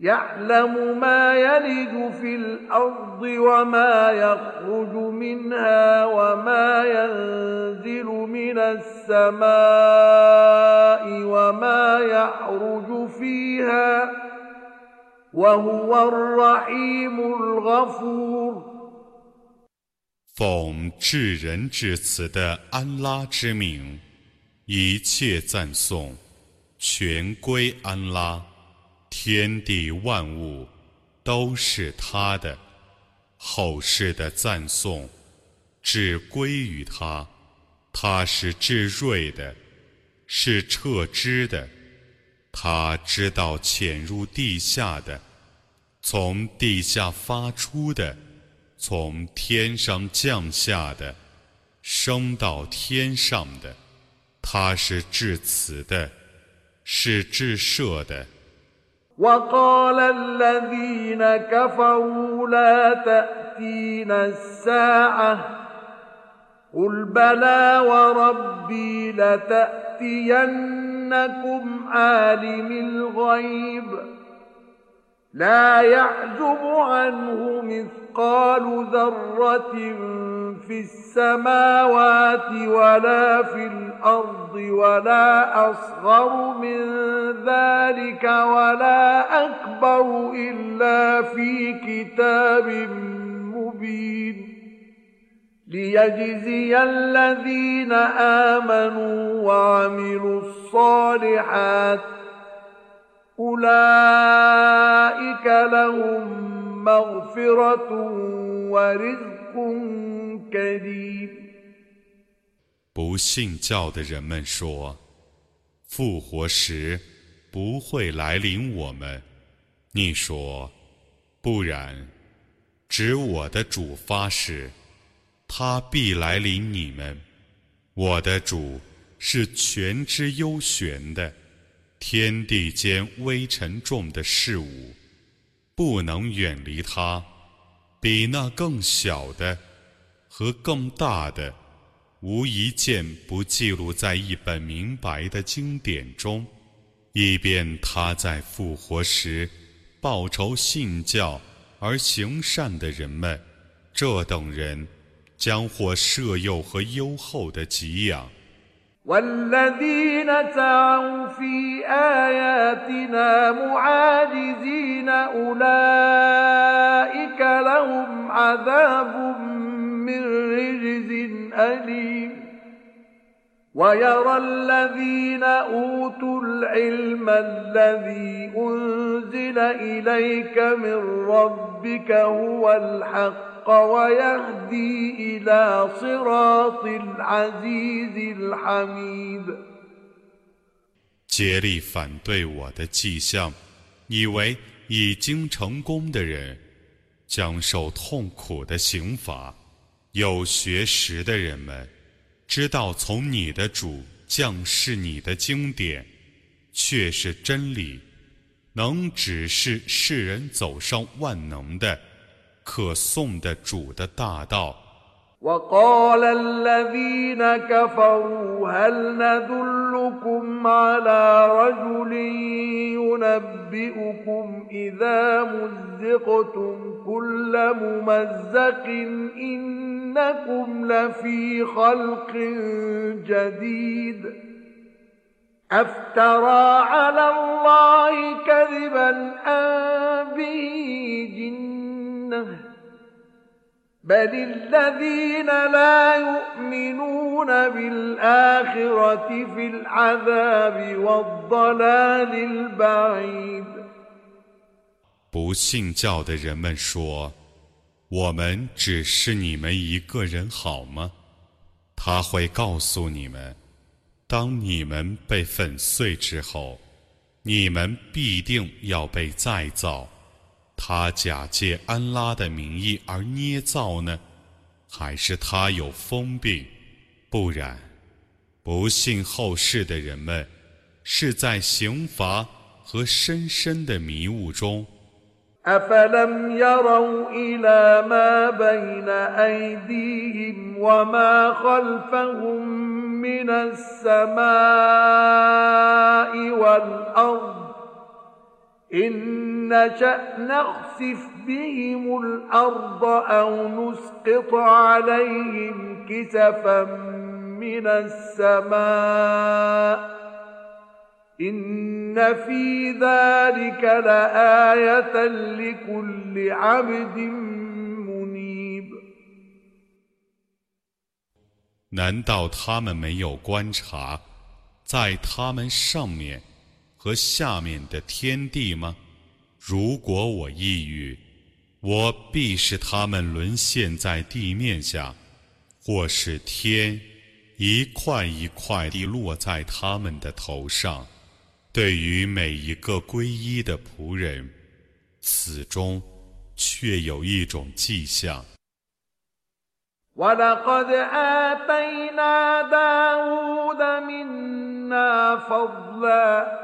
يعلم ما يلج في الارض وما يخرج منها وما ينزل من السماء وما يعرج فيها وهو الرحيم الغفور 奉至仁至慈的安拉之名。一切赞颂，全归安拉。 天地万物都是他的。后世的赞颂，只归于他。他是至睿的，是撤知的。他知道潜入地下的，从地下发出的，从天上降下的，升到天上的。他是至慈的，是至赦的。وقال الذين كفروا لا تأتينا الساعة قل بلى وربي لتأتينكم عالم الغيب لا يعزب عنه مثقال ذرة في السماوات ولا في الأرض ولا أصغر من ذلك ولا أكبر إلا في كتاب مبين ليجزي الذين آمنوا وعملوا الصالحات 不信教的人们说：“复活时不会来临我们。”你说：“不然，指我的主发誓，他必来临你们。我的主是全知幽玄的。”天地间微沉重的事物，不能远离他；比那更小的和更大的，无一件不记录在一本明白的经典中，以便他在复活时报仇信教而行善的人们，这等人将获赦宥和优厚的给养。والذين سعوا في آياتنا معاجزين أولئك لهم عذاب من رجز أليم. ويرى الذين أوتوا العلم الذي أنزل إليك من ربك هو الحق. 竭力反对我的迹象，以为已经成功的人将受痛苦的刑罚。有学识的人们知道，从你的主降世你的经典，却是真理，能指示世人走上万能的。可颂的主的大道。وقال الذين كفروا هل ندلكم على رجل ينبئكم إذا مزقتم كل ممزق إنكم لفي خلق جديد أفترى على الله كذبا أم به جنة 不信教的人们说：“我们只是你们一个人好吗？”他会告诉你们：“当你们被粉碎之后，你们必定要被再造。” 他假借安拉的名义而捏造呢， 还是他有疯病？不然，不信后世的人们是在刑罚和深深的迷雾中。أفلم يروا إلى ما بين أيديهم وما خلفهم من السماء والأرض إن نشأ نخسف بهم الأرض أو نسقط عليهم كسفا من السماء 难道他们没有观察在他们上面 和下面的天地吗？如果我抑郁，我必使他们沦陷在地面下，或是天一块一块地落在他们的头上。对于每一个皈依的仆人，此中却有一种迹象。ولقد آتينا داود منا فضلا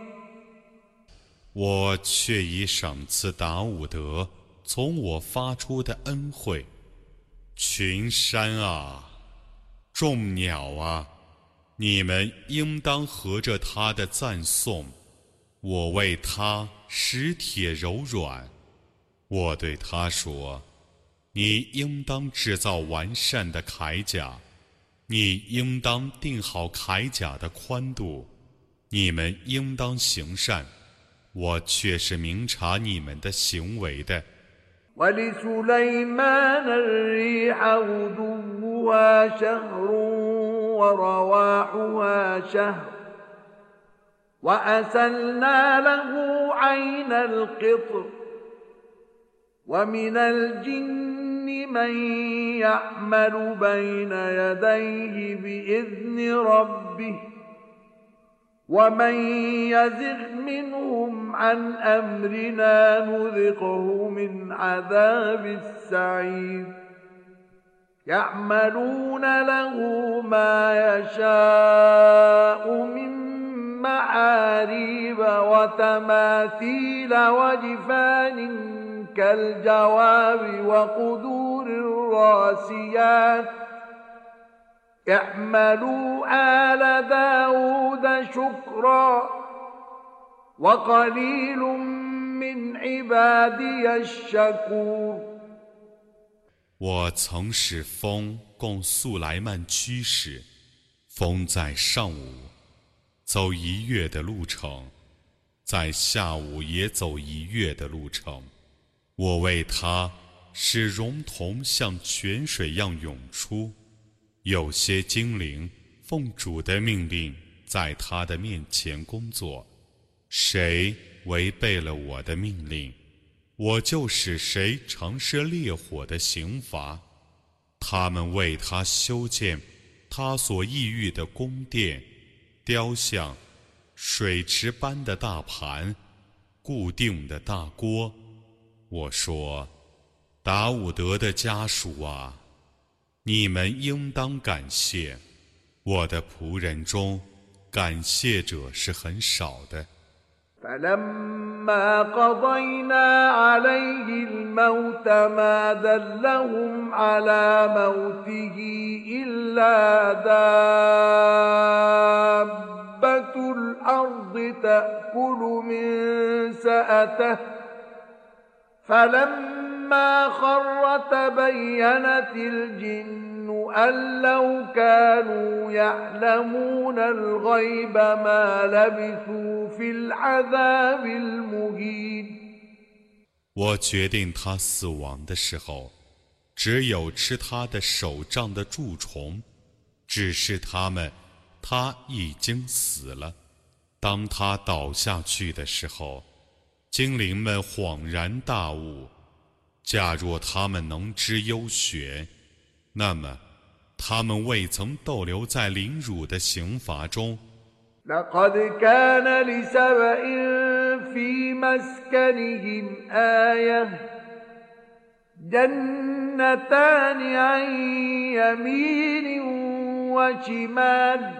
我却已赏赐达伍德从我发出的恩惠，群山啊，众鸟啊。你们应当合着他的赞颂，我为他使铁柔软。我对他说：“你应当制造完善的铠甲，你应当定好铠甲的宽度。你们应当行善，我却是明察你们的行为的。” ورواحها شهر وأسلنا له عين القطر ومن الجن من يعمل بين يديه بإذن ربه ومن يزغ منهم عن أمرنا نذقه من عذاب السعير يعملون له ما يشاء من معاريب وتماثيل وجفان كالجواب وقدور الراسيات اعملوا آل داود شكرا وقليل من عبادي الشكور 我曾使风供素莱曼驱使，风在上午走一月的路程，在下午也走一月的路程。我为他使熔铜像泉水样涌出。 有些精灵奉主的命令在他的面前工作，谁违背了我的命令？我就使谁尝试烈火的刑罚，他们为他修建他所抑郁的宫殿、雕像、水池般的大盘、固定的大锅。我说：“达伍德的家属啊，你们应当感谢我的仆人中，感谢者是很少的。” فلما قضينا عليه الموت ما دلهم على موته إلا دابة الأرض تأكل من سأته فلما خر تبينت الجن 我决定他死亡的时候，只有吃他的手杖的蛀虫， 只是他们，他已经死了。当他倒下去的时候， 精灵们恍然大悟。假若他们能知幽玄，那么他们未曾逗留在凌辱的刑罚中。لقد كان لسبإ في مسكنهم آية جنتان عن يمين وشمال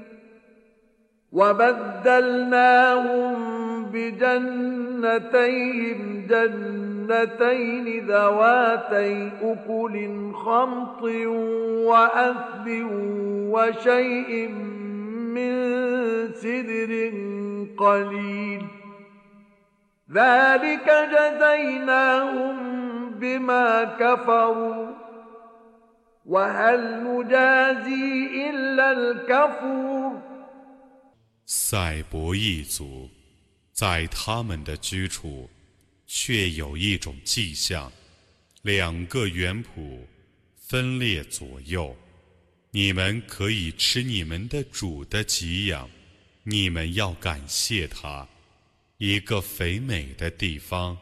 وبدلناهم بجنتيهم جنتين ذواتي أكل خمط وأثب وشيء من سدر قليل. ذلك جزيناهم بما كفروا. وهل نجازي إلا الكفور؟ 赛博一族，在他们的居处，却有一种迹象：两个园圃分列左右。你们可以吃你们的主的给养，你们要感谢他。一个肥美的地方，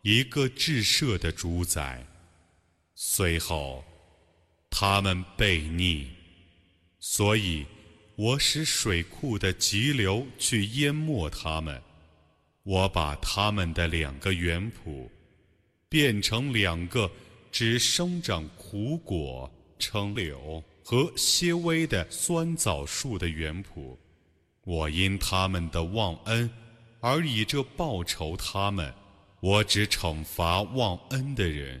一个至赦的主宰。随后，他们悖逆，所以我使水库的急流去淹没他们。我把他们的两个园圃变成两个只生长苦果、称柳。和些微的酸枣树的园圃，我因他们的忘恩而以这报仇他们，我只惩罚忘恩的人。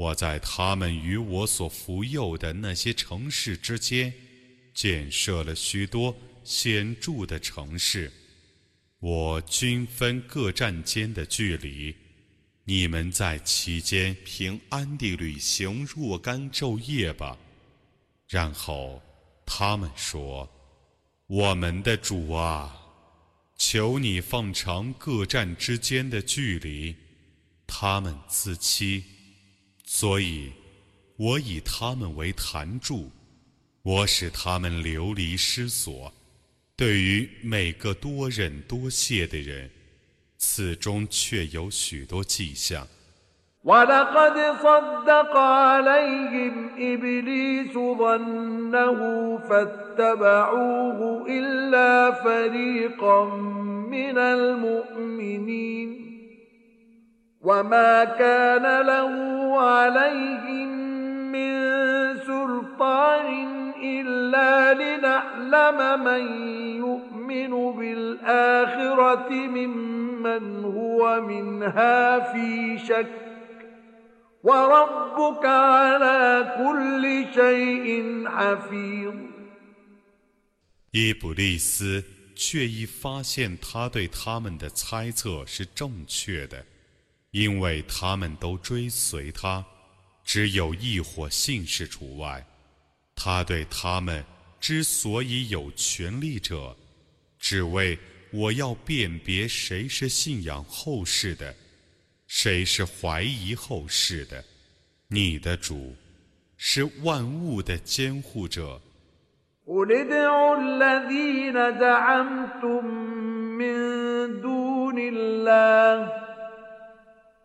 我在他们与我所服佑的那些城市之间，建设了许多显著的城市。我均分各站间的距离，你们在其间平安地旅行若干昼夜吧。然后。他们说：“我们的主啊，求你放长各站之间的距离。”他们自欺，所以我以他们为坛柱，我使他们流离失所。对于每个多忍多谢的人，此中却有许多迹象。ولقد صدق عليهم إبليس ظنه فاتبعوه إلا فريقا من المؤمنين وما كان له عليهم من سلطان إلا لنعلم من يؤمن بالآخرة ممن هو منها في شك 伊布利斯却已发现他对他们的猜测是正确的， 因为他们都追随他，只有一伙信士除外。他对他们之所以有权力者，只为我要辨别谁是信仰后世的。谁是怀疑后世的？你的主是万物的监护者。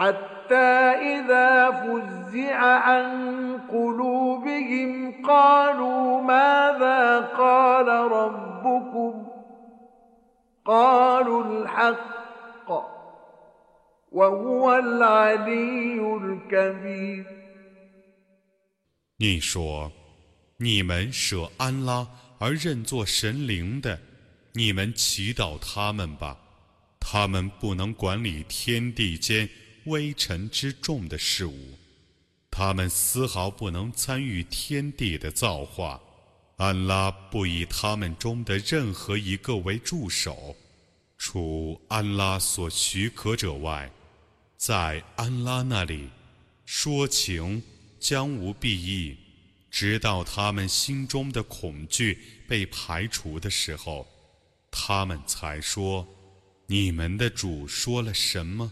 حتى إذا فزع عن قلوبهم قالوا ماذا قال ربكم قالوا الحق وهو العلي الكبير 你说，你们舍安拉而认作神灵的，你们祈祷他们吧，他们不能管理天地间。 微尘之众的事物，他们丝毫不能参与天地的造化。安拉不以他们中的任何一个为助手，除安拉所许可者外，在安拉那里说情将无裨益，直到他们心中的恐惧被排除的时候，他们才说：“你们的主说了什么？”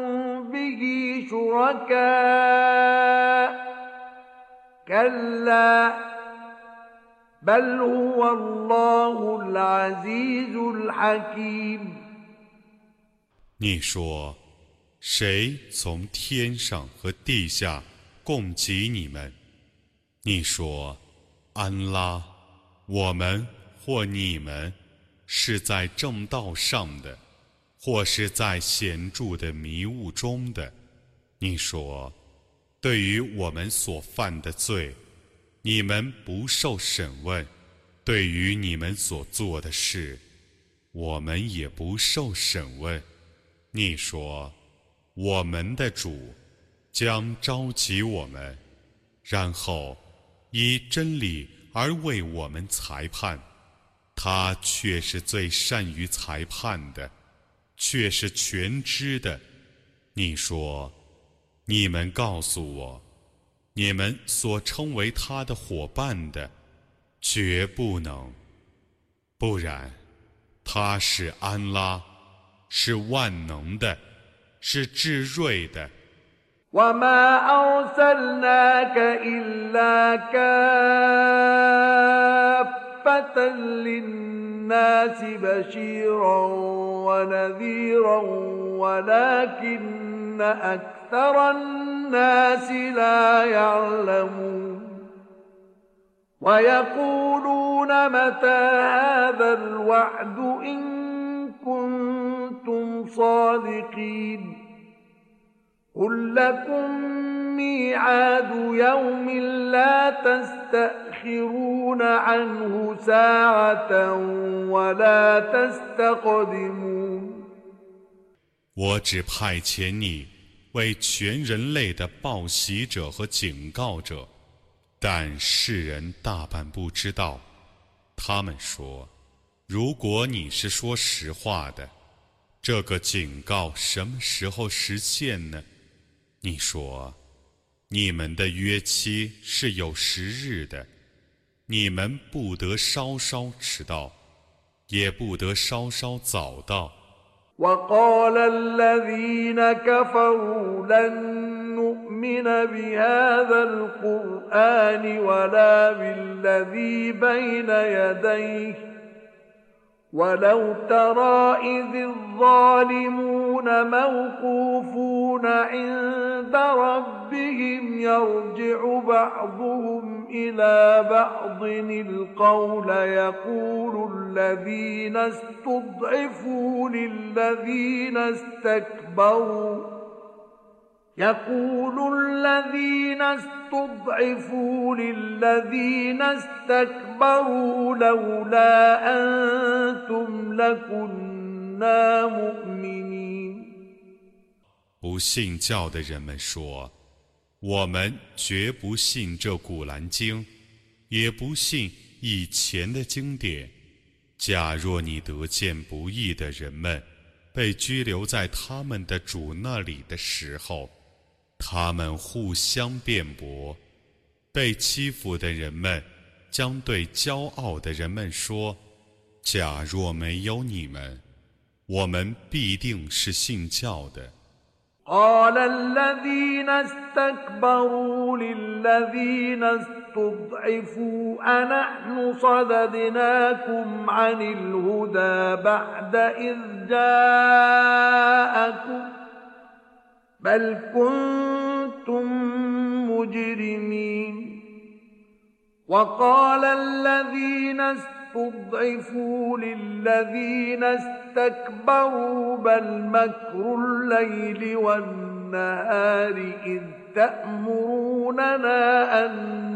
你说，谁从天上和地下供给你们？你说，安拉，我们或你们是在正道上的。或是在显著的迷雾中的，你说，对于我们所犯的罪，你们不受审问；对于你们所做的事，我们也不受审问。你说，我们的主将召集我们，然后以真理而为我们裁判，他却是最善于裁判的。却是全知的。你说，你们告诉我，你们所称为他的伙伴的，绝不能。不然，他是安拉，是万能的，是至睿的。الناس بشيرا ونذيرا ولكن أكثر الناس لا يعلمون ويقولون متى هذا الوعد إن كنتم صادقين قل لكم ميعاد يوم لا تستأخرون 我只派遣你为全人类的报喜者和警告者，但世人大半不知道。他们说：“如果你是说实话的，这个警告什么时候实现呢？” 你说，你们的约期是有时日的， 你们不得稍稍迟到，也不得稍稍早到。وقال الذين كفروا لن نؤمن بهذا القرآن ولا بالذي بين يديه ولو ترى إذ الظالمون موقوفون عند ربهم يرجع بعضهم إلى بعض. القول يقول الذين استضعفوا للذين استكبروا. يقول الذين استضعفوا للذين استكبروا لولا أنتم لكنا مؤمنين. 不信教的人们说：“我们绝不信这古兰经，也不信以前的经典。假若你得见不义的人们被拘留在他们的主那里的时候，他们互相辩驳，被欺负的人们将对骄傲的人们说：“假若没有你们，我们必定是信教的。” قال الذين استكبروا للذين استضعفوا أنحن صددناكم عن الهدى بعد إذ جاءكم بل كنتم مجرمين وقال الذين استضعفوا للذين استكبروا بل مكر الليل والنهار إذ تأمروننا أن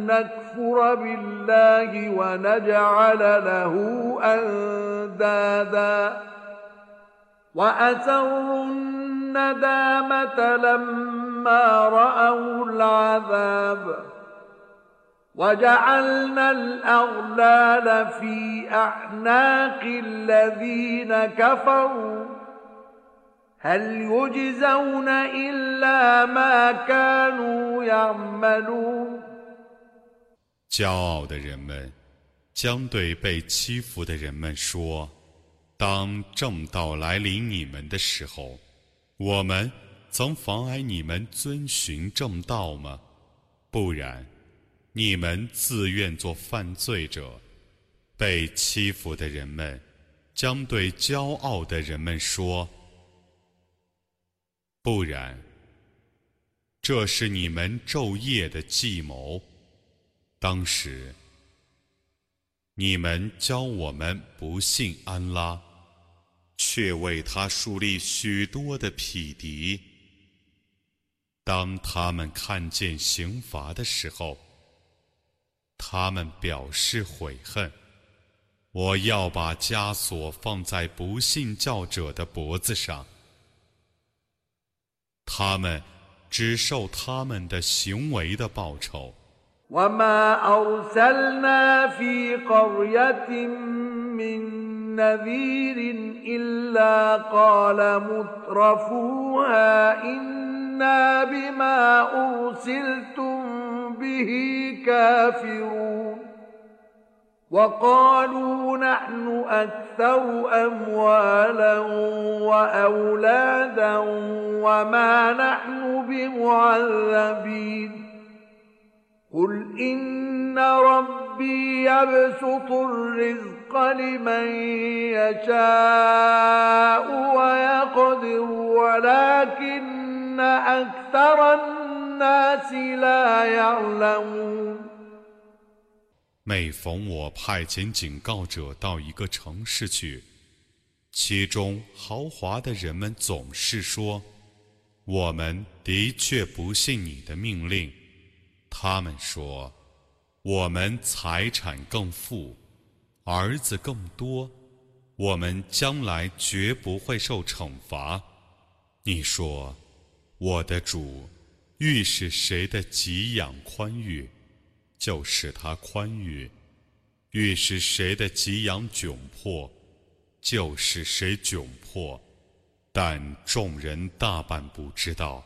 نكفر بالله ونجعل له أندادا. وأسروا الندامة لما رأوا العذاب. وجعلنا الأغلال في أعناق الذين كفروا هل يجزون إلا ما كانوا يعملون 骄傲的人们将对被欺负的人们说：“当正道来临你们的时候，我们曾妨碍你们遵循正道吗？不然， 你们自愿做犯罪者。被欺负的人们将对骄傲的人们说：“不然，这是你们昼夜的计谋。当时，你们教我们不信安拉。”却为他树立许多的匹敌。当他们看见刑罚的时候，他们表示悔恨。我要把枷锁放在不信教者的脖子上，他们只受他们的行为的报酬。به كافرون وقالوا نحن أكثر أموالا وأولادا وما نحن بمعذبين قل إن ربي يبسط الرزق لمن يشاء ويقدر ولكن أكثر الناس 每逢我派遣警告者到一个城市去，其中豪华的人们总是说：“我们的确不信你的命令。”他们说：“我们财产更富。”儿子更多，我们将来绝不会受惩罚。你说，我的主欲使谁的给养宽裕，就使他宽裕；欲使谁的给养窘迫，就使谁窘迫。但众人大半不知道。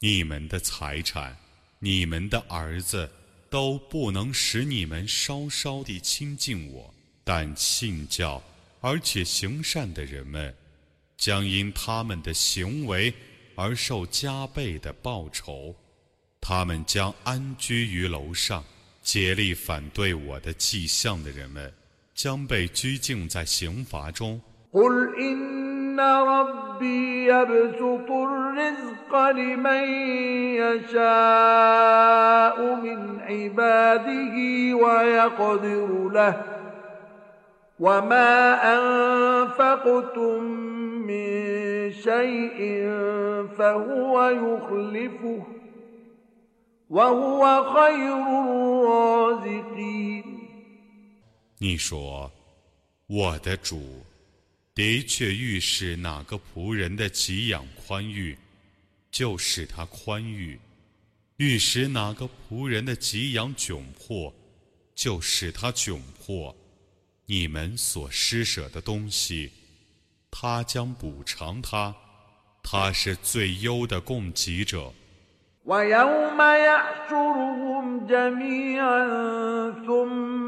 你们的财产，你们的儿子，都不能使你们稍稍地亲近我。但信教而且行善的人们，将因他们的行为而受加倍的报酬。他们将安居于楼上，竭力反对我的迹象的人们，将被拘禁在刑罚中。وما أنفقتم من شيء فهو يخلفه وهو خير الرازقين 你说，我的主 的确欲使哪个仆人的给养宽裕，就使他宽裕；欲使哪个仆人的给养窘迫，就使他窘迫。你们所施舍的东西，他将补偿他，他是最优的供给者。ويوم يحشرهم جميعا ثم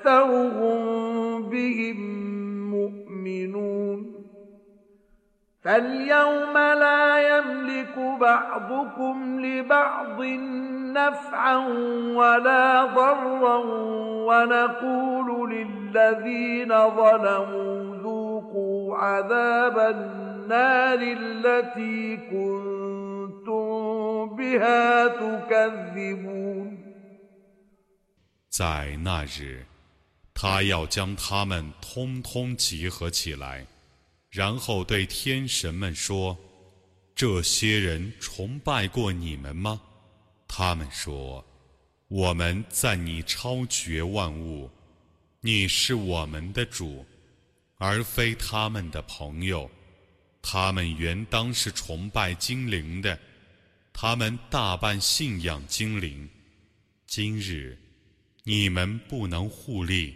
أكثرهم بهم مؤمنون فاليوم لا يملك بعضكم لبعض نفعا ولا ضرا ونقول للذين ظلموا ذوقوا عذاب النار التي كنتم بها تكذبون 在那日， 他要将他们通通集合起来，然后对天神们说：“这些人崇拜过你们吗？”他们说：“我们在你超绝万物，你是我们的主，而非他们的朋友。他们原当是崇拜精灵的，他们大半信仰精灵。今日，你们不能互利，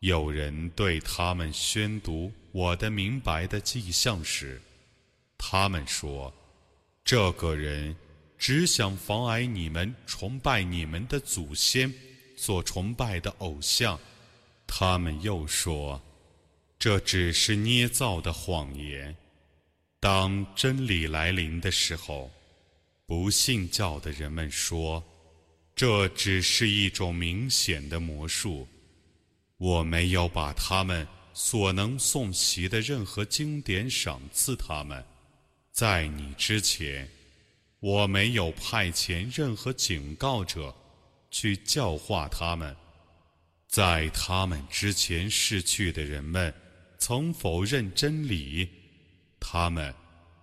有人对他们宣读我的明白的迹象时，他们说：“这个人只想妨碍你们崇拜你们的祖先所崇拜的偶像。”他们又说：“这只是捏造的谎言。”当真理来临的时候，不信教的人们说：“这只是一种明显的魔术。”我没有把他们所能诵习的任何经典赏赐他们，在你之前，我没有派遣任何警告者去教化他们。在他们之前逝去的人们曾否认真理，他们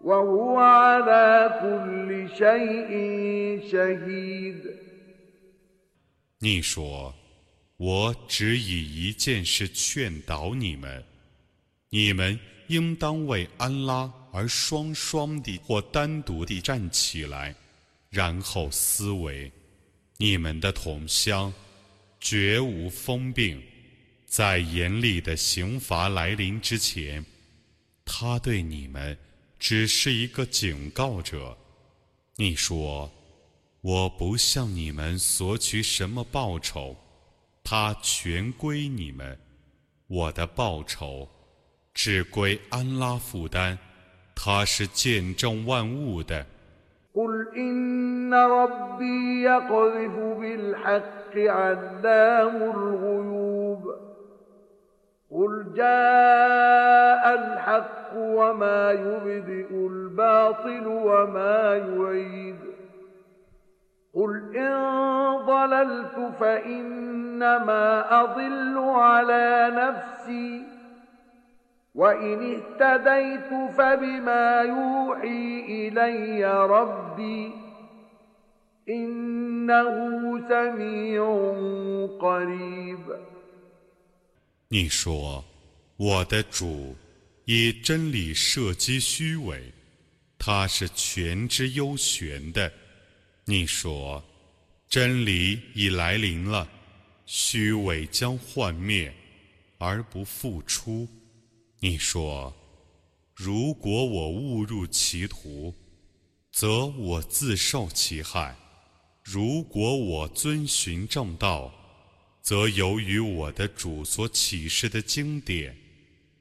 وهو على كل شيء شهيد 你说我只以一件事劝导你们：你们应当为安拉而双双地或单独地站起来，然后思维，你们的同乡绝无疯病，在严厉的刑罚来临之前，他对你们 只是一个警告者。你说，我不向你们索取什么报酬。他全归你们，我的报酬只归安拉负担，他是见证万物的。قل إن ضللت فإنما أضل على نفسي وإن اهتديت فبما يوحي إلي ربي إنه سميع قريب 你说，我的主 以真理射击虚伪，他是全知幽玄的。你说，真理已来临了，虚伪将幻灭，而不复出。你说，如果我误入歧途，则我自受其害；如果我遵循正道，则由于我的主所启示的经典，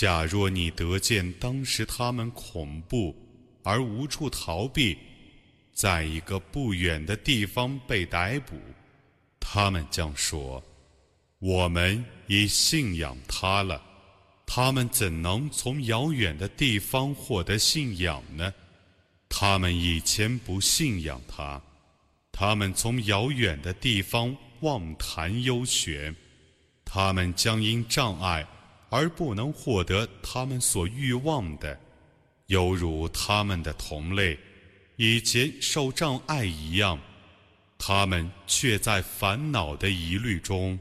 假若你得见当时他们恐怖而无处逃避，在一个不远的地方被逮捕，他们将说：“我们已信仰他了。”他们怎能从遥远的地方获得信仰呢？他们以前不信仰他，他们从遥远的地方妄谈幽玄，他们将因障碍。而不能获得他们所欲望的，犹如他们的同类以前受障碍一样，他们却在烦恼的疑虑中。